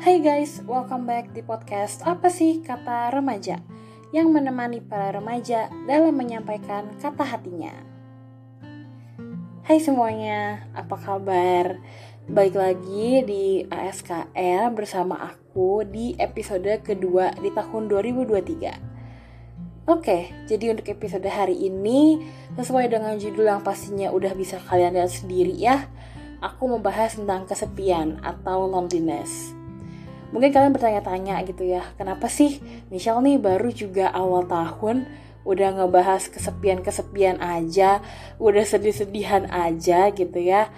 Hai guys, welcome back di podcast Apa sih Kata Remaja yang menemani para remaja dalam menyampaikan kata hatinya. Hai semuanya, apa kabar? Baik lagi di ASKR bersama aku di episode kedua di tahun 2023. Oke, jadi untuk episode hari ini sesuai dengan judul yang pastinya udah bisa kalian lihat sendiri ya, aku membahas tentang kesepian atau loneliness. Mungkin kalian bertanya-tanya gitu ya, kenapa sih Michelle nih baru juga awal tahun udah ngebahas kesepian-kesepian aja, udah sedih-sedihan aja gitu ya.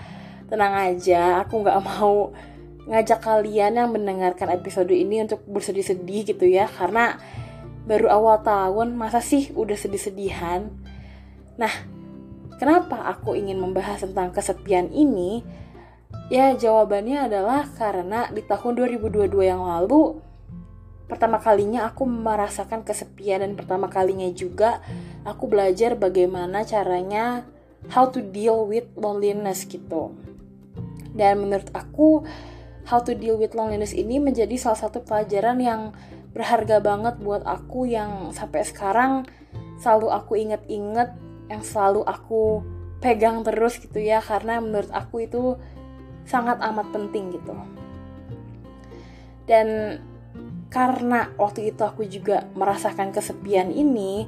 Tenang aja, aku nggak mau ngajak kalian yang mendengarkan episode ini untuk bersedih-sedih gitu ya, karena baru awal tahun masa sih udah sedih-sedihan. Nah, kenapa aku ingin membahas tentang kesepian ini? Ya jawabannya adalah karena di tahun 2022 yang lalu pertama kalinya aku merasakan kesepian dan pertama kalinya juga aku belajar bagaimana caranya how to deal with loneliness gitu. Dan menurut aku how to deal with loneliness ini menjadi salah satu pelajaran yang berharga banget buat aku yang sampai sekarang selalu aku inget-inget yang selalu aku pegang terus gitu ya karena menurut aku itu sangat amat penting gitu. Dan karena waktu itu aku juga merasakan kesepian ini,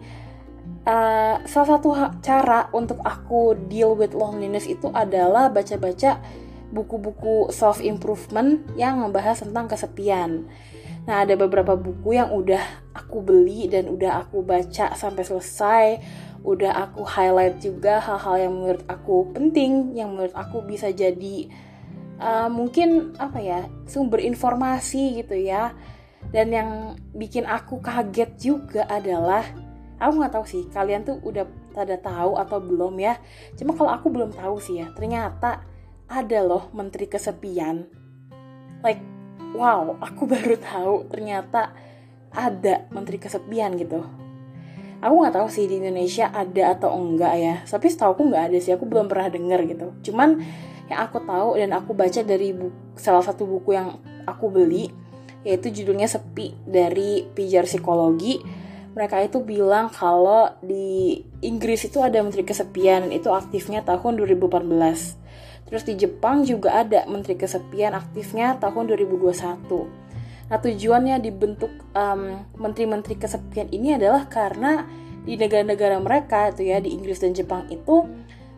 uh, salah satu cara untuk aku deal with loneliness itu adalah baca-baca buku-buku self improvement yang membahas tentang kesepian. Nah, ada beberapa buku yang udah aku beli dan udah aku baca sampai selesai. Udah aku highlight juga hal-hal yang menurut aku penting, yang menurut aku bisa jadi uh, mungkin apa ya sumber informasi gitu ya. Dan yang bikin aku kaget juga adalah aku nggak tahu sih kalian tuh udah pada tahu atau belum ya. Cuma kalau aku belum tahu sih ya ternyata ada loh menteri kesepian. Like wow aku baru tahu ternyata ada menteri kesepian gitu. Aku nggak tahu sih di Indonesia ada atau enggak ya. Tapi setahu aku nggak ada sih aku belum pernah denger gitu. Cuman yang aku tahu dan aku baca dari buku, salah satu buku yang aku beli yaitu judulnya Sepi dari Pijar Psikologi. Mereka itu bilang kalau di Inggris itu ada menteri kesepian itu aktifnya tahun 2014. Terus di Jepang juga ada menteri kesepian aktifnya tahun 2021. Nah tujuannya dibentuk um, menteri-menteri kesepian ini adalah karena di negara-negara mereka itu ya di Inggris dan Jepang itu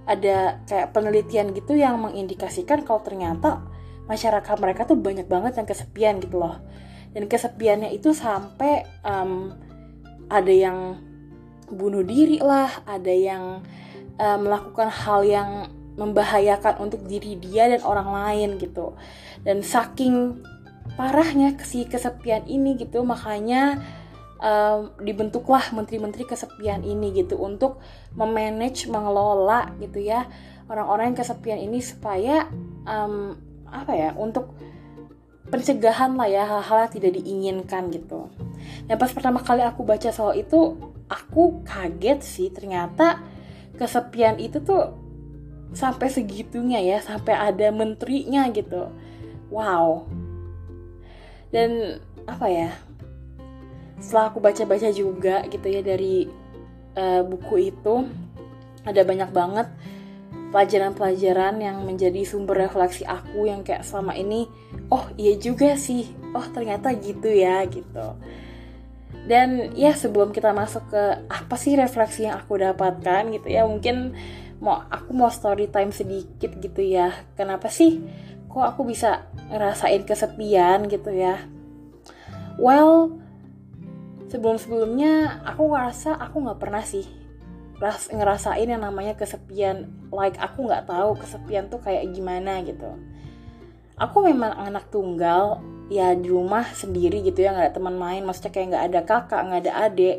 ada kayak penelitian gitu yang mengindikasikan kalau ternyata masyarakat mereka tuh banyak banget yang kesepian gitu loh. Dan kesepiannya itu sampai um, ada yang bunuh diri lah ada yang um, melakukan hal yang membahayakan untuk diri dia dan orang lain gitu. Dan saking parahnya si kesepian ini gitu makanya um, dibentuklah menteri-menteri kesepian ini gitu untuk memanage mengelola gitu ya orang-orang yang kesepian ini supaya um, apa ya untuk pencegahan lah ya hal-hal yang tidak diinginkan gitu. Nah pas pertama kali aku baca soal itu aku kaget sih ternyata kesepian itu tuh sampai segitunya ya sampai ada menterinya gitu. Wow. Dan apa ya setelah aku baca-baca juga gitu ya dari uh, buku itu ada banyak banget pelajaran-pelajaran yang menjadi sumber refleksi aku yang kayak selama ini oh iya juga sih. Oh ternyata gitu ya gitu. Dan ya sebelum kita masuk ke apa sih refleksi yang aku dapatkan gitu ya mungkin mau aku mau story time sedikit gitu ya. Kenapa sih kok aku bisa ngerasain kesepian gitu ya? Well sebelum-sebelumnya aku ngerasa aku nggak pernah sih ras ngerasain yang namanya kesepian. Like aku nggak tahu kesepian tuh kayak gimana gitu. Aku memang anak tunggal ya di rumah sendiri gitu ya nggak ada teman main. Maksudnya kayak nggak ada kakak nggak ada adik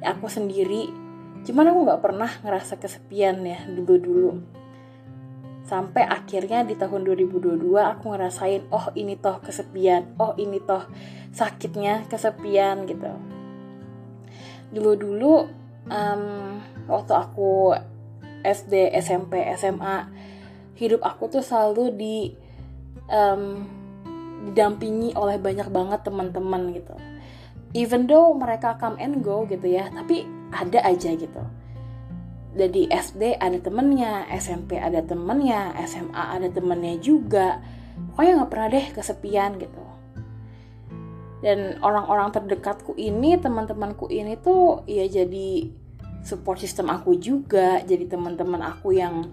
ya aku sendiri. Cuman aku nggak pernah ngerasa kesepian ya dulu dulu sampai akhirnya di tahun 2022 aku ngerasain oh ini toh kesepian. Oh ini toh sakitnya kesepian gitu dulu-dulu um, waktu aku SD, SMP, SMA, hidup aku tuh selalu di um, didampingi oleh banyak banget teman-teman gitu. Even though mereka come and go gitu ya tapi ada aja gitu. Dari SD ada temennya SMP ada temennya SMA ada temennya juga. Pokoknya nggak pernah deh kesepian gitu dan orang-orang terdekatku ini teman-temanku ini tuh ya jadi support system aku juga. Jadi teman-teman aku yang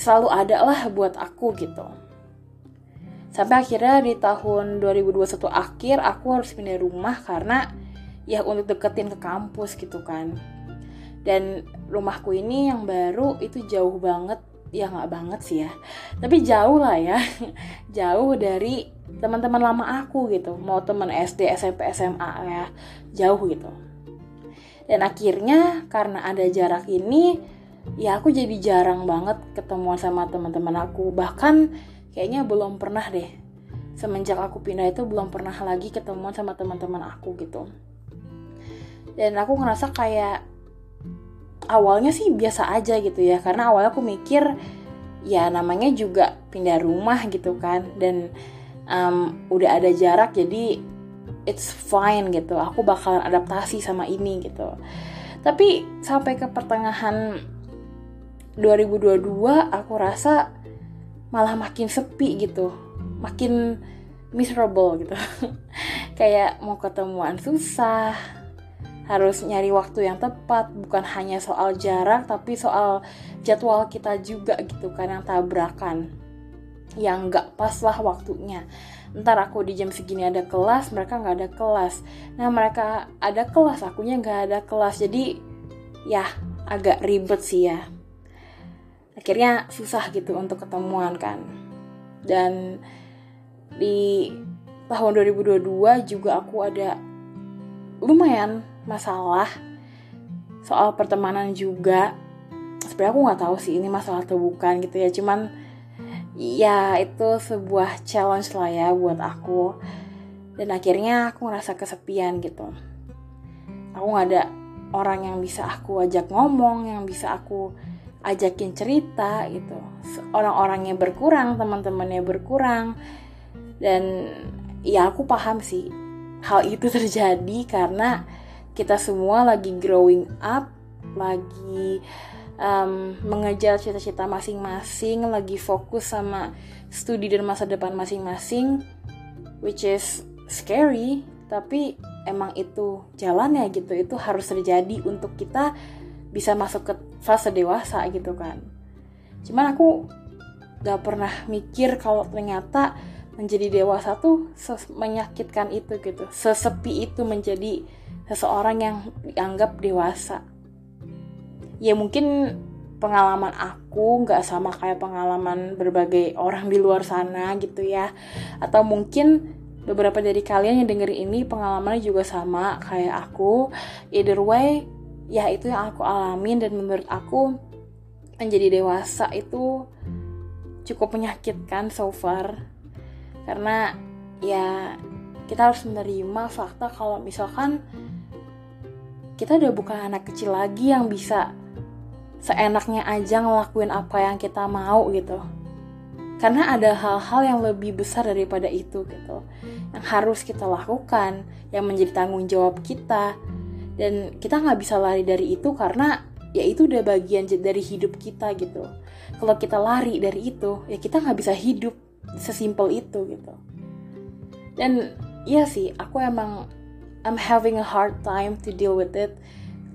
selalu ada lah buat aku gitu. Sampai akhirnya di tahun 2021 akhir aku harus pindah rumah karena ya untuk deketin ke kampus gitu kan. Dan rumahku ini yang baru itu jauh banget ya nggak banget sih ya. Tapi jauh lah ya. Jauh dari teman-teman lama aku gitu. Mau teman SD SMP SMA ya. Jauh gitu. Dan akhirnya karena ada jarak ini ya aku jadi jarang banget ketemuan sama teman-teman aku. Bahkan kayaknya belum pernah deh. Semenjak aku pindah itu belum pernah lagi ketemuan sama teman-teman aku gitu. Dan aku ngerasa kayak awalnya sih biasa aja gitu ya. Karena awalnya aku mikir ya namanya juga pindah rumah gitu kan. Dan um, udah ada jarak jadi it's fine gitu. Aku bakalan adaptasi sama ini gitu. Tapi sampai ke pertengahan 2022 aku rasa malah makin sepi gitu. Makin miserable gitu. Kayak mau ketemuan susah harus nyari waktu yang tepat bukan hanya soal jarak tapi soal jadwal kita juga gitu kan yang tabrakan yang nggak pas lah waktunya. Ntar aku di jam segini ada kelas mereka nggak ada kelas. Nah mereka ada kelas akunya nggak ada kelas. Jadi ya agak ribet sih ya. Akhirnya susah gitu untuk ketemuan kan. Dan di tahun 2022 juga aku ada lumayan masalah soal pertemanan juga. Sebenarnya aku nggak tahu sih ini masalah atau bukan gitu ya. Cuman ya itu sebuah challenge lah ya buat aku. Dan akhirnya aku ngerasa kesepian gitu. Aku nggak ada orang yang bisa aku ajak ngomong yang bisa aku ajakin cerita gitu. Orang-orangnya berkurang teman-temannya berkurang. Dan ya aku paham sih hal itu terjadi karena kita semua lagi growing up lagi um, mengejar cita-cita masing-masing lagi fokus sama studi dan masa depan masing-masing which is scary tapi emang itu jalannya gitu. Itu harus terjadi untuk kita bisa masuk ke fase dewasa gitu kan. Cuman aku gak pernah mikir kalau ternyata menjadi dewasa tuh menyakitkan itu gitu. Sesepi itu menjadi seseorang yang dianggap dewasa. Ya mungkin pengalaman aku nggak sama kayak pengalaman berbagai orang di luar sana gitu ya. Atau mungkin beberapa dari kalian yang denger ini pengalamannya juga sama kayak aku. Either way ya itu yang aku alamin dan menurut aku menjadi dewasa itu cukup menyakitkan so far. Karena ya kita harus menerima fakta kalau misalkan kita udah bukan anak kecil lagi yang bisa seenaknya aja ngelakuin apa yang kita mau gitu. Karena ada hal-hal yang lebih besar daripada itu gitu yang harus kita lakukan yang menjadi tanggung jawab kita. Dan kita nggak bisa lari dari itu karena ya itu udah bagian dari hidup kita gitu. Kalau kita lari dari itu ya kita nggak bisa hidup sesimpel itu gitu. Dan iya sih aku emang I'm having a hard time to deal with it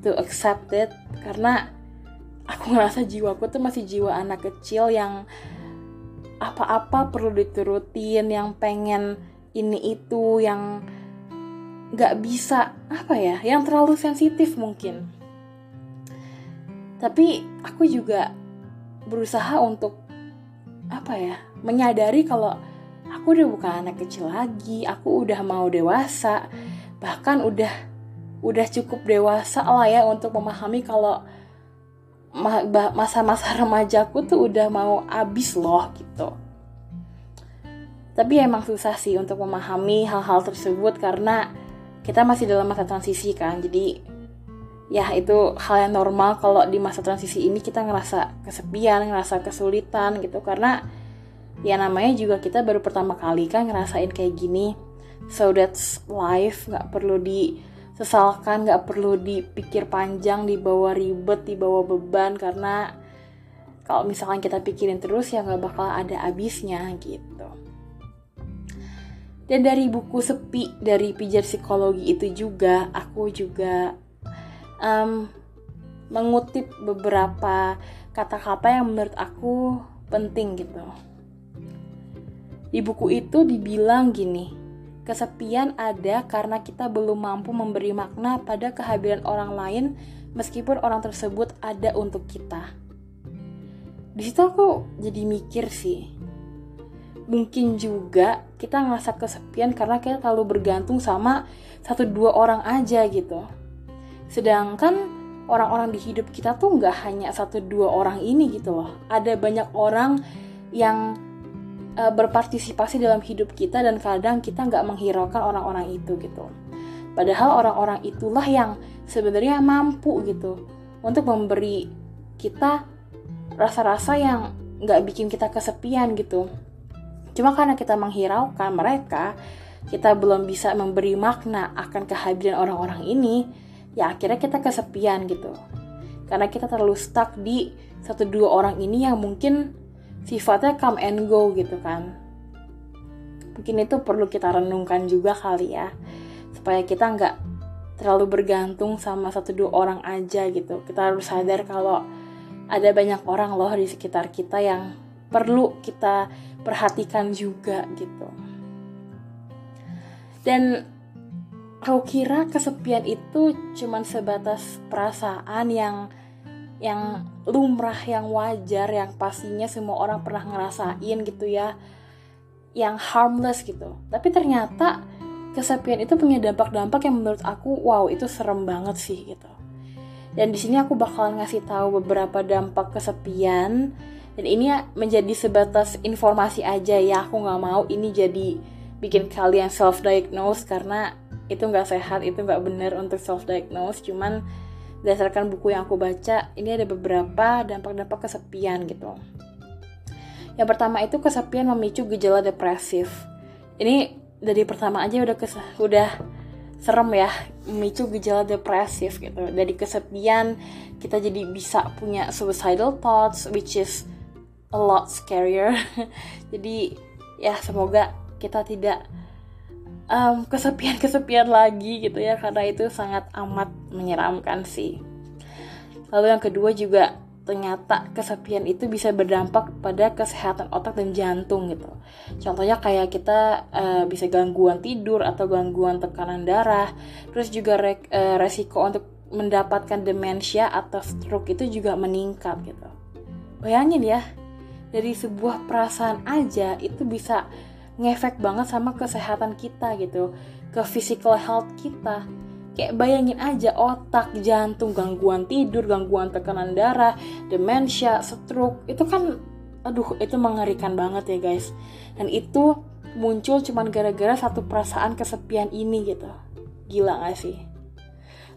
to accept it karena aku ngerasa jiwaku tuh masih jiwa anak kecil yang apa-apa perlu diturutin yang pengen ini itu yang nggak bisa apa ya yang terlalu sensitif mungkin. Tapi aku juga berusaha untuk apa ya menyadari kalau aku udah bukan anak kecil lagi aku udah mau dewasa. Bahkan udah udah cukup dewasa lah ya untuk memahami kalau masa-masa remajaku tuh udah mau abis loh gitu. Tapi emang susah sih untuk memahami hal-hal tersebut karena kita masih dalam masa transisi kan. Jadi ya itu hal yang normal kalau di masa transisi ini kita ngerasa kesepian ngerasa kesulitan gitu. Karena ya namanya juga kita baru pertama kali kan ngerasain kayak gini so that's life nggak perlu disesalkan nggak perlu dipikir panjang dibawa ribet dibawa beban karena kalau misalkan kita pikirin terus ya nggak bakal ada habisnya gitu dan dari buku sepi dari pijat psikologi itu juga aku juga um, mengutip beberapa kata-kata yang menurut aku penting gitu. Di buku itu dibilang gini, kesepian ada karena kita belum mampu memberi makna pada kehadiran orang lain meskipun orang tersebut ada untuk kita. Di situ aku jadi mikir sih, mungkin juga kita ngerasa kesepian karena kita terlalu bergantung sama satu dua orang aja gitu. Sedangkan orang-orang di hidup kita tuh nggak hanya satu dua orang ini gitu loh. Ada banyak orang yang uh, berpartisipasi dalam hidup kita dan kadang kita nggak menghiraukan orang-orang itu gitu. Padahal orang-orang itulah yang sebenarnya mampu gitu untuk memberi kita rasa-rasa yang nggak bikin kita kesepian gitu Cuma karena kita menghiraukan mereka, kita belum bisa memberi makna akan kehadiran orang-orang ini, ya akhirnya kita kesepian gitu. Karena kita terlalu stuck di satu dua orang ini yang mungkin sifatnya come and go gitu kan. Mungkin itu perlu kita renungkan juga kali ya, supaya kita nggak terlalu bergantung sama satu dua orang aja gitu. Kita harus sadar kalau ada banyak orang loh di sekitar kita yang perlu kita perhatikan juga gitu dan aku kira kesepian itu cuman sebatas perasaan yang yang lumrah, yang wajar, yang pastinya semua orang pernah ngerasain gitu ya, yang harmless gitu. Tapi ternyata kesepian itu punya dampak-dampak yang menurut aku wow itu serem banget sih gitu. Dan di sini aku bakalan ngasih tahu beberapa dampak kesepian dan ini menjadi sebatas informasi aja ya aku nggak mau ini jadi bikin kalian self diagnose karena itu nggak sehat itu nggak benar untuk self diagnose cuman berdasarkan buku yang aku baca ini ada beberapa dampak-dampak kesepian gitu. Yang pertama itu kesepian memicu gejala depresif. Ini dari pertama aja udah udah serem ya memicu gejala depresif gitu. Dari kesepian kita jadi bisa punya suicidal thoughts which is a lot scarier. Jadi ya semoga kita tidak um, kesepian-kesepian lagi gitu ya karena itu sangat amat menyeramkan sih. Lalu yang kedua juga ternyata kesepian itu bisa berdampak pada kesehatan otak dan jantung gitu. Contohnya kayak kita uh, bisa gangguan tidur atau gangguan tekanan darah, terus juga re uh, resiko untuk mendapatkan demensia atau stroke itu juga meningkat gitu. Bayangin ya, dari sebuah perasaan aja itu bisa ngefek banget sama kesehatan kita gitu ke physical health kita. Kayak bayangin aja otak jantung gangguan tidur gangguan tekanan darah demensia stroke itu kan aduh itu mengerikan banget ya guys. Dan itu muncul cuman gara-gara satu perasaan kesepian ini gitu. Gila gak sih?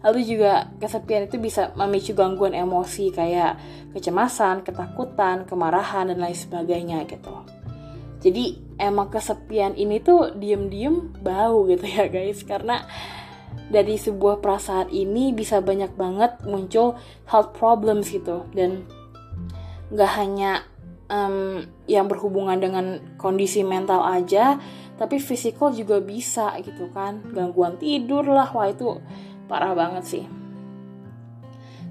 Lalu juga kesepian itu bisa memicu gangguan emosi kayak kecemasan, ketakutan, kemarahan, dan lain sebagainya gitu. Jadi emang kesepian ini tuh diem-diem bau gitu ya guys. Karena dari sebuah perasaan ini bisa banyak banget muncul health problems gitu. Dan nggak hanya um, yang berhubungan dengan kondisi mental aja tapi fisikal juga bisa gitu kan. Gangguan tidur lah wah itu parah banget sih.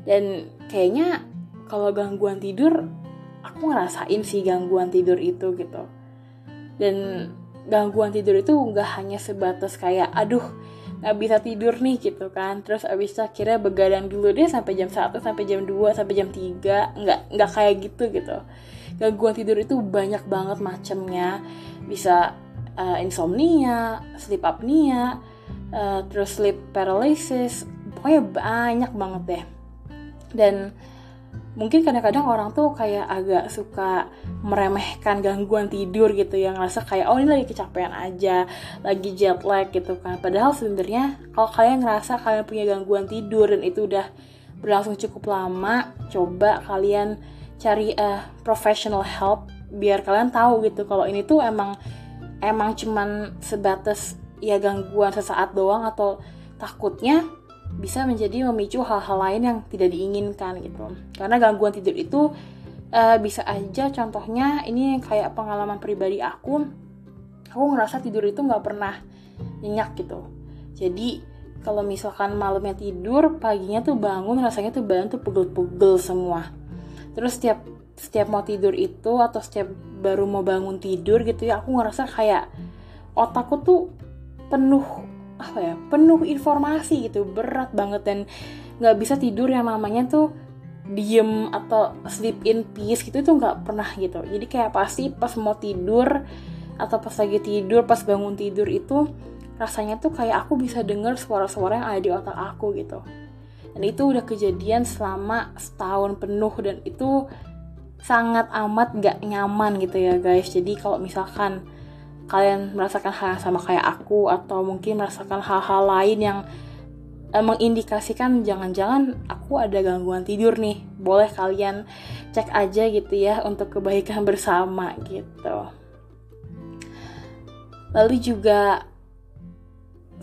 Dan kayaknya kalau gangguan tidur aku ngerasain sih gangguan tidur itu gitu dan gangguan tidur itu nggak hanya sebatas kayak aduh nggak bisa tidur nih gitu kan. Terus abis itu akhirnya begadang dulu deh sampai jam 1 sampai jam 2 sampai jam 3 nggak nggak kayak gitu gitu. Gangguan tidur itu banyak banget macamnya bisa uh, insomnia sleep apnea uh, terus sleep paralysis. Pokoknya banyak banget deh. Dan mungkin kadang-kadang orang tuh kayak agak suka meremehkan gangguan tidur gitu yang ngerasa kayak oh ini lagi kecapean aja lagi jet lag gitu kan. Padahal sebenarnya kalau kalian ngerasa kalian punya gangguan tidur dan itu udah berlangsung cukup lama coba kalian cari uh, professional help biar kalian tahu gitu kalau ini tuh emang emang cuman sebatas ya gangguan sesaat doang atau takutnya bisa menjadi memicu hal-hal lain yang tidak diinginkan gitu. Karena gangguan tidur itu uh, bisa aja contohnya ini kayak pengalaman pribadi aku. Aku ngerasa tidur itu nggak pernah nyenyak gitu. Jadi kalau misalkan malamnya tidur paginya tuh bangun rasanya tuh badan tuh pegel-pegel semua. Terus setiap setiap mau tidur itu atau setiap baru mau bangun tidur gitu ya aku ngerasa kayak otakku tuh penuh apa ya penuh informasi gitu berat banget dan nggak bisa tidur yang namanya tuh diem atau sleep in peace gitu itu nggak pernah gitu. Jadi kayak pasti pas mau tidur atau pas lagi tidur pas bangun tidur itu rasanya tuh kayak aku bisa denger suara-suara yang ada di otak aku gitu. Dan itu udah kejadian selama setahun penuh dan itu sangat amat gak nyaman gitu ya guys. Jadi kalau misalkan kalian merasakan hal yang sama kayak aku atau mungkin merasakan hal-hal lain yang eh, mengindikasikan jangan-jangan aku ada gangguan tidur nih boleh kalian cek aja gitu ya untuk kebaikan bersama gitu lalu juga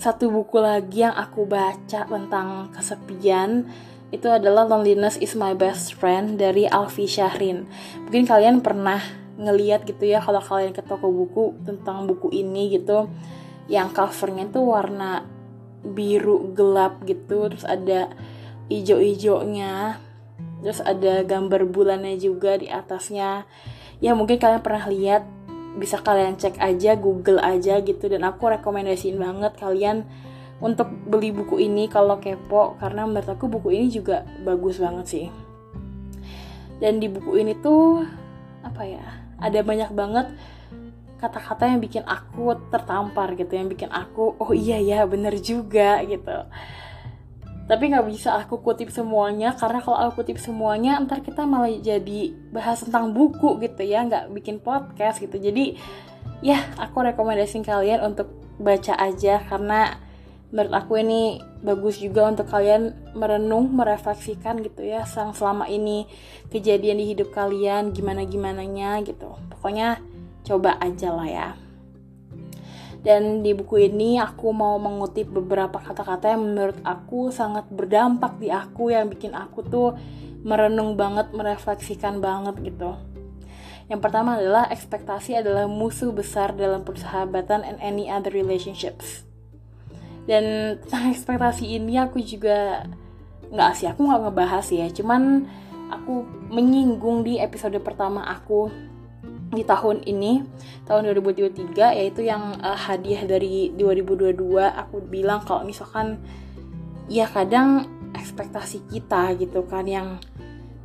satu buku lagi yang aku baca tentang kesepian itu adalah Loneliness is My Best Friend dari Alfi Syahrin. Mungkin kalian pernah ngeliat gitu ya kalau kalian ke toko buku tentang buku ini gitu. Yang covernya tuh warna biru gelap gitu terus ada ijo-ijonya terus ada gambar bulannya juga di atasnya. Ya mungkin kalian pernah lihat bisa kalian cek aja google aja gitu. Dan aku rekomendasiin banget kalian untuk beli buku ini kalau kepo karena menurut aku buku ini juga bagus banget sih. Dan di buku ini tuh apa ya ada banyak banget kata-kata yang bikin aku tertampar gitu yang bikin aku oh iya ya bener juga gitu. Tapi nggak bisa aku kutip semuanya karena kalau aku kutip semuanya ntar kita malah jadi bahas tentang buku gitu ya nggak bikin podcast gitu. Jadi ya aku rekomendasiin kalian untuk baca aja karena menurut aku ini bagus juga untuk kalian merenung, merefleksikan gitu ya sang selama ini kejadian di hidup kalian gimana gimananya gitu. Pokoknya coba aja lah ya. Dan di buku ini aku mau mengutip beberapa kata-kata yang menurut aku sangat berdampak di aku yang bikin aku tuh merenung banget, merefleksikan banget gitu. Yang pertama adalah ekspektasi adalah musuh besar dalam persahabatan and any other relationships dan tentang ekspektasi ini aku juga nggak sih aku nggak ngebahas ya. Cuman aku menyinggung di episode pertama aku di tahun ini tahun 2023 yaitu yang uh, hadiah dari 2022 aku bilang kalau misalkan ya kadang ekspektasi kita gitu kan yang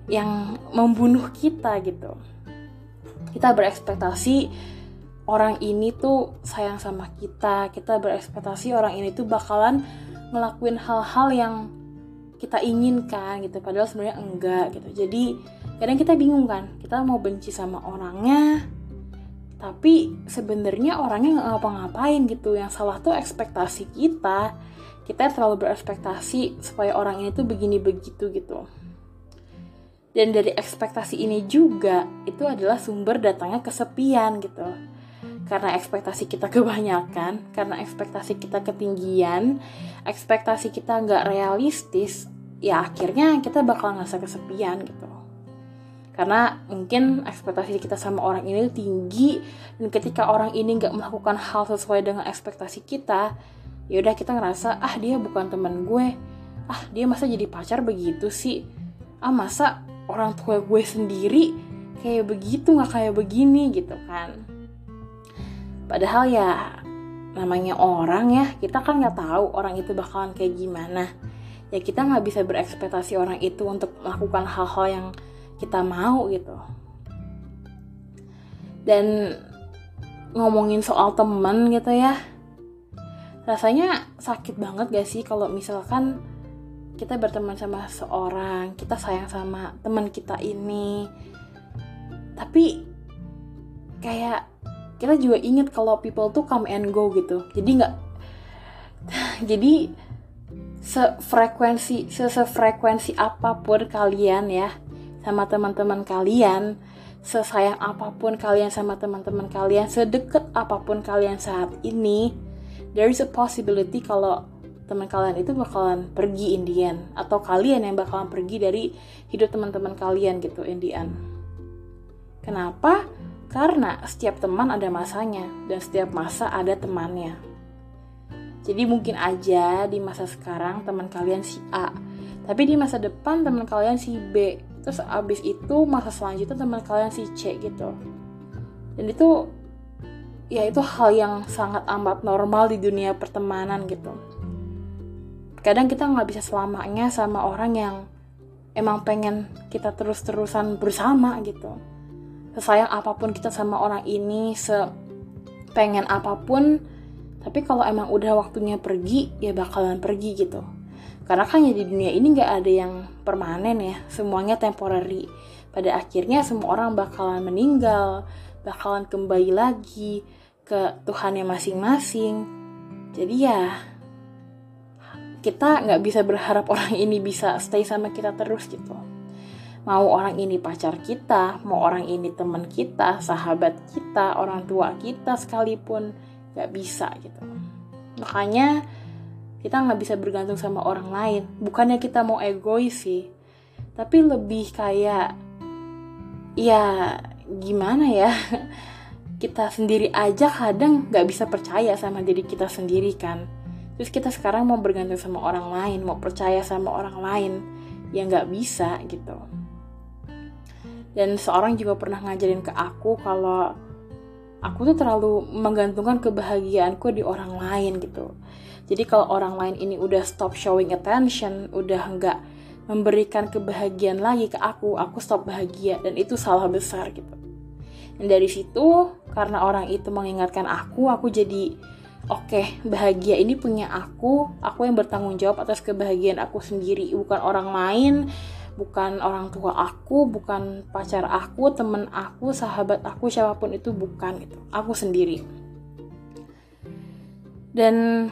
yang membunuh kita gitu. Kita berekspektasi orang ini tuh sayang sama kita kita berekspektasi orang ini tuh bakalan ngelakuin hal-hal yang kita inginkan gitu padahal sebenarnya enggak gitu. Jadi kadang kita bingung kan kita mau benci sama orangnya tapi sebenarnya orangnya nggak ngapa-ngapain gitu. Yang salah tuh ekspektasi kita. Kita terlalu berekspektasi supaya orang ini tuh begini begitu gitu. Dan dari ekspektasi ini juga itu adalah sumber datangnya kesepian gitu karena ekspektasi kita kebanyakan, karena ekspektasi kita ketinggian, ekspektasi kita nggak realistis, ya akhirnya kita bakal ngerasa kesepian gitu. Karena mungkin ekspektasi kita sama orang ini tinggi dan ketika orang ini nggak melakukan hal sesuai dengan ekspektasi kita, ya udah kita ngerasa ah dia bukan teman gue, ah dia masa jadi pacar begitu sih, ah masa orang tua gue sendiri kayak begitu nggak kayak begini gitu kan Padahal ya namanya orang ya kita kan nggak tahu orang itu bakalan kayak gimana. Ya kita nggak bisa berekspektasi orang itu untuk melakukan hal-hal yang kita mau gitu. Dan ngomongin soal temen gitu ya, rasanya sakit banget gak sih kalau misalkan kita berteman sama seorang, kita sayang sama teman kita ini, tapi kayak kita juga inget kalau people tuh come and go gitu jadi nggak jadi sefrekuensi sefrekuensi apa pun kalian ya sama teman-teman kalian sesayang apa pun kalian sama teman-teman kalian, sedekat apa pun kalian saat ini, there is a possibility kalau teman kalian itu bakalan pergi Indian atau kalian yang bakalan pergi dari hidup teman-teman kalian gitu Indian. Kenapa? Karena setiap teman ada masanya dan setiap masa ada temannya. Jadi mungkin aja di masa sekarang teman kalian si A, tapi di masa depan teman kalian si B. Terus abis itu masa selanjutnya teman kalian si C gitu. Dan itu ya itu hal yang sangat amat normal di dunia pertemanan gitu. Kadang kita nggak bisa selamanya sama orang yang emang pengen kita terus-terusan bersama gitu sesayang apa pun kita sama orang ini se pengen apa pun tapi kalau emang udah waktunya pergi ya bakalan pergi gitu karena kan ya di dunia ini nggak ada yang permanen ya, semuanya temporary. Pada akhirnya semua orang bakalan meninggal, bakalan kembali lagi ke Tuhannya masing-masing. Jadi ya kita nggak bisa berharap orang ini bisa stay sama kita terus gitu. Mau orang ini pacar kita, mau orang ini teman kita, sahabat kita, orang tua kita sekalipun nggak bisa gitu. Makanya kita nggak bisa bergantung sama orang lain. Bukannya kita mau egois sih tapi lebih kayak ya gimana ya? Kita sendiri aja kadang nggak bisa percaya sama diri kita sendiri kan. Terus kita sekarang mau bergantung sama orang lain mau percaya sama orang lain ya nggak bisa gitu dan seorang juga pernah ngajarin ke aku kalau aku tuh terlalu menggantungkan kebahagiaanku di orang lain gitu jadi kalau orang lain ini udah stop showing attention, udah nggak memberikan kebahagiaan lagi ke aku, aku stop bahagia dan itu salah besar gitu. Dan dari situ karena orang itu mengingatkan aku, aku jadi oke okay, bahagia ini punya aku, aku yang bertanggung jawab atas kebahagiaan aku sendiri, bukan orang lain, bukan orang tua aku, bukan pacar aku, temen aku, sahabat aku, siapa pun itu bukan itu, aku sendiri. Dan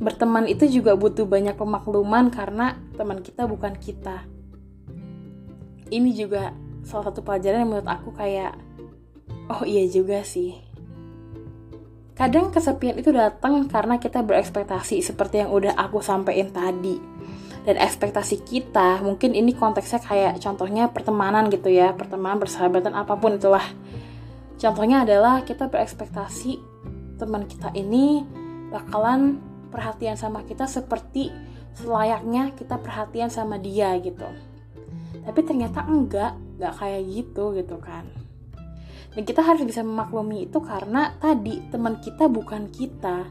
berteman itu juga butuh banyak pemakluman karena teman kita bukan kita. Ini juga salah satu pelajaran yang menurut aku kayak, oh iya juga sih. Kadang kesepian itu datang karena kita berekspektasi seperti yang udah aku sampaikan tadi. Dan ekspektasi kita, mungkin ini konteksnya kayak contohnya pertemanan gitu ya, pertemanan, persahabatan, apa pun itulah. Contohnya adalah kita berekspektasi teman kita ini bakalan perhatian sama kita seperti selayaknya kita perhatian sama dia gitu. Tapi ternyata enggak enggak kayak gitu gitu kan. Dan kita harus bisa memaklumi itu karena tadi teman kita bukan kita.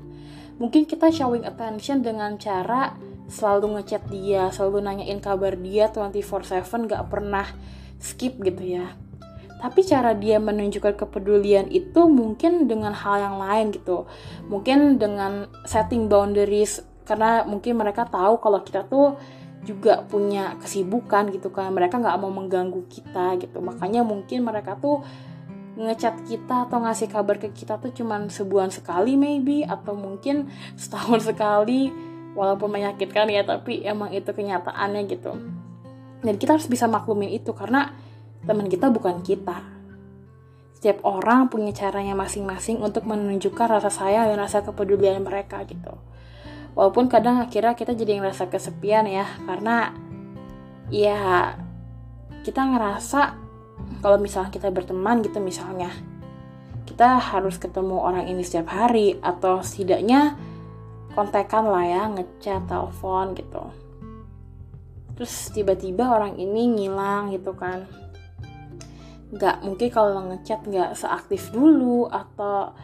Mungkin kita showing attention dengan cara selalu ngechat dia selalu nanyain kabar dia 24/7 gak pernah skip gitu ya. Tapi cara dia menunjukkan kepedulian itu mungkin dengan hal yang lain gitu. Mungkin dengan setting boundaries karena mungkin mereka tahu kalau kita tuh juga punya kesibukan gitu kan. Mereka nggak mau mengganggu kita gitu. Makanya mungkin mereka tuh ngechat kita atau ngasih kabar ke kita tuh cuman sebulan sekali maybe atau mungkin setahun sekali walaupun menyakitkan ya tapi emang itu kenyataannya gitu dan kita harus bisa maklumin itu karena teman kita bukan kita. Setiap orang punya caranya masing-masing untuk menunjukkan rasa sayang dan rasa kepedulian mereka gitu. Walaupun kadang akhirnya kita jadi ngerasa kesepian ya, karena ya kita ngerasa kalau misalnya kita berteman gitu misalnya, kita harus ketemu orang ini setiap hari atau setidaknya kontekan lah ya, ngechat, telepon gitu. Terus tiba-tiba orang ini ngilang gitu kan. Nggak mungkin kalau ngechat nggak seaktif dulu atau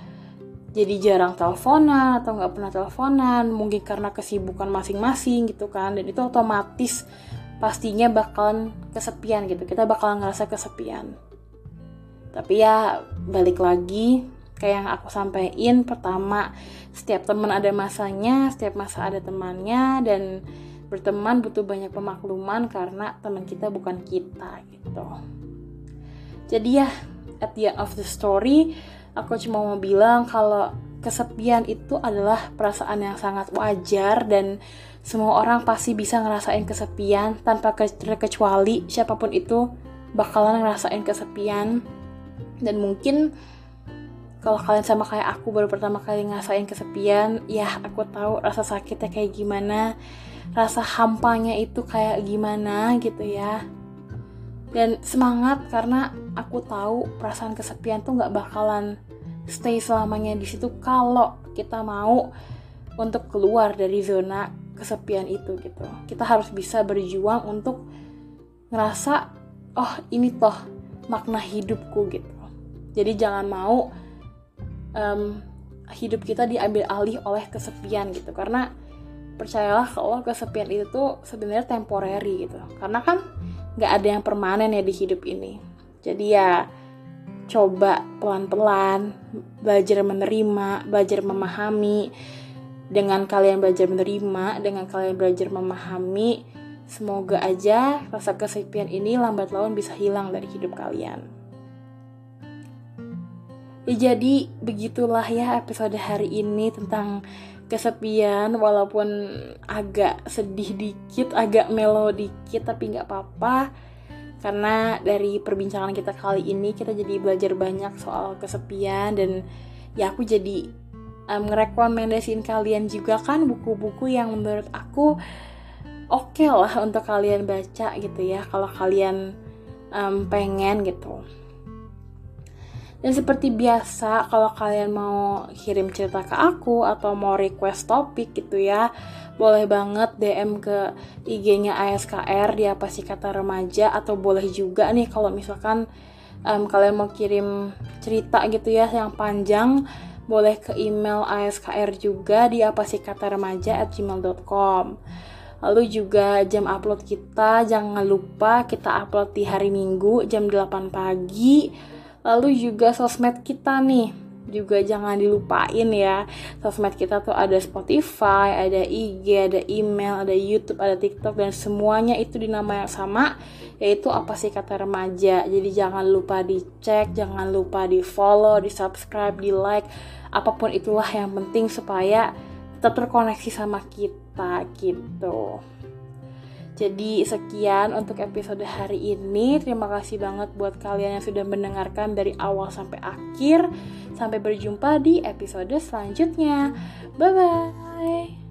jadi jarang teleponan atau nggak pernah teleponan mungkin karena kesibukan masing-masing gitu kan. Dan itu otomatis pastinya bakalan kesepian gitu. Kita bakalan ngerasa kesepian. Tapi ya balik lagi kayak yang aku sampaikan pertama setiap teman ada masanya setiap masa ada temannya dan berteman butuh banyak pemakluman karena teman kita bukan kita gitu. Jadi ya at the end of the story aku cuma mau bilang kalau kesepian itu adalah perasaan yang sangat wajar dan semua orang pasti bisa ngerasain kesepian tanpa terkecuali siapa pun itu bakalan ngerasain kesepian. Dan mungkin kalau kalian sama kayak aku baru pertama kali ngerasain kesepian ya aku tahu rasa sakitnya kayak gimana rasa hampanya itu kayak gimana gitu ya. Dan semangat karena aku tahu perasaan kesepian tuh nggak bakalan stay selamanya di situ kalau kita mau untuk keluar dari zona kesepian itu gitu. Kita harus bisa berjuang untuk ngerasa oh ini toh makna hidupku gitu. Jadi jangan mau um, hidup kita diambil alih oleh kesepian gitu. Karena percayalah kalau kesepian itu tuh sebenarnya temporary gitu. Karena kan nggak ada yang permanen ya di hidup ini. Jadi ya coba pelan-pelan belajar menerima belajar memahami. Dengan kalian belajar menerima dengan kalian belajar memahami semoga aja rasa kesepian ini lambat laun bisa hilang dari hidup kalian Ya jadi begitulah ya episode hari ini tentang kesepian walaupun agak sedih dikit, agak melo dikit tapi nggak apa-apa karena dari perbincangan kita kali ini kita jadi belajar banyak soal kesepian dan ya aku jadi um, kalian juga kan buku-buku yang menurut aku oke okay lah untuk kalian baca gitu ya kalau kalian um, pengen gitu. Dan seperti biasa, kalau kalian mau kirim cerita ke aku atau mau request topik gitu ya, boleh banget DM ke IG-nya ASKR dia pasti kata remaja atau boleh juga nih kalau misalkan um, kalian mau kirim cerita gitu ya yang panjang boleh ke email ASKR juga di apa sih kata remaja at gmail.com Lalu juga jam upload kita jangan lupa kita upload di hari Minggu jam 8 pagi Lalu juga sosmed kita nih juga jangan dilupain ya sosmed kita tuh ada Spotify, ada IG, ada email, ada YouTube, ada TikTok dan semuanya itu di nama yang sama yaitu apa sih kata remaja. Jadi jangan lupa dicek, jangan lupa di follow, di subscribe, di like, apa pun itulah yang penting supaya tetap terkoneksi sama kita gitu. Jadi sekian untuk episode hari ini. Terima kasih banget buat kalian yang sudah mendengarkan dari awal sampai akhir. Sampai berjumpa di episode selanjutnya. Bye bye.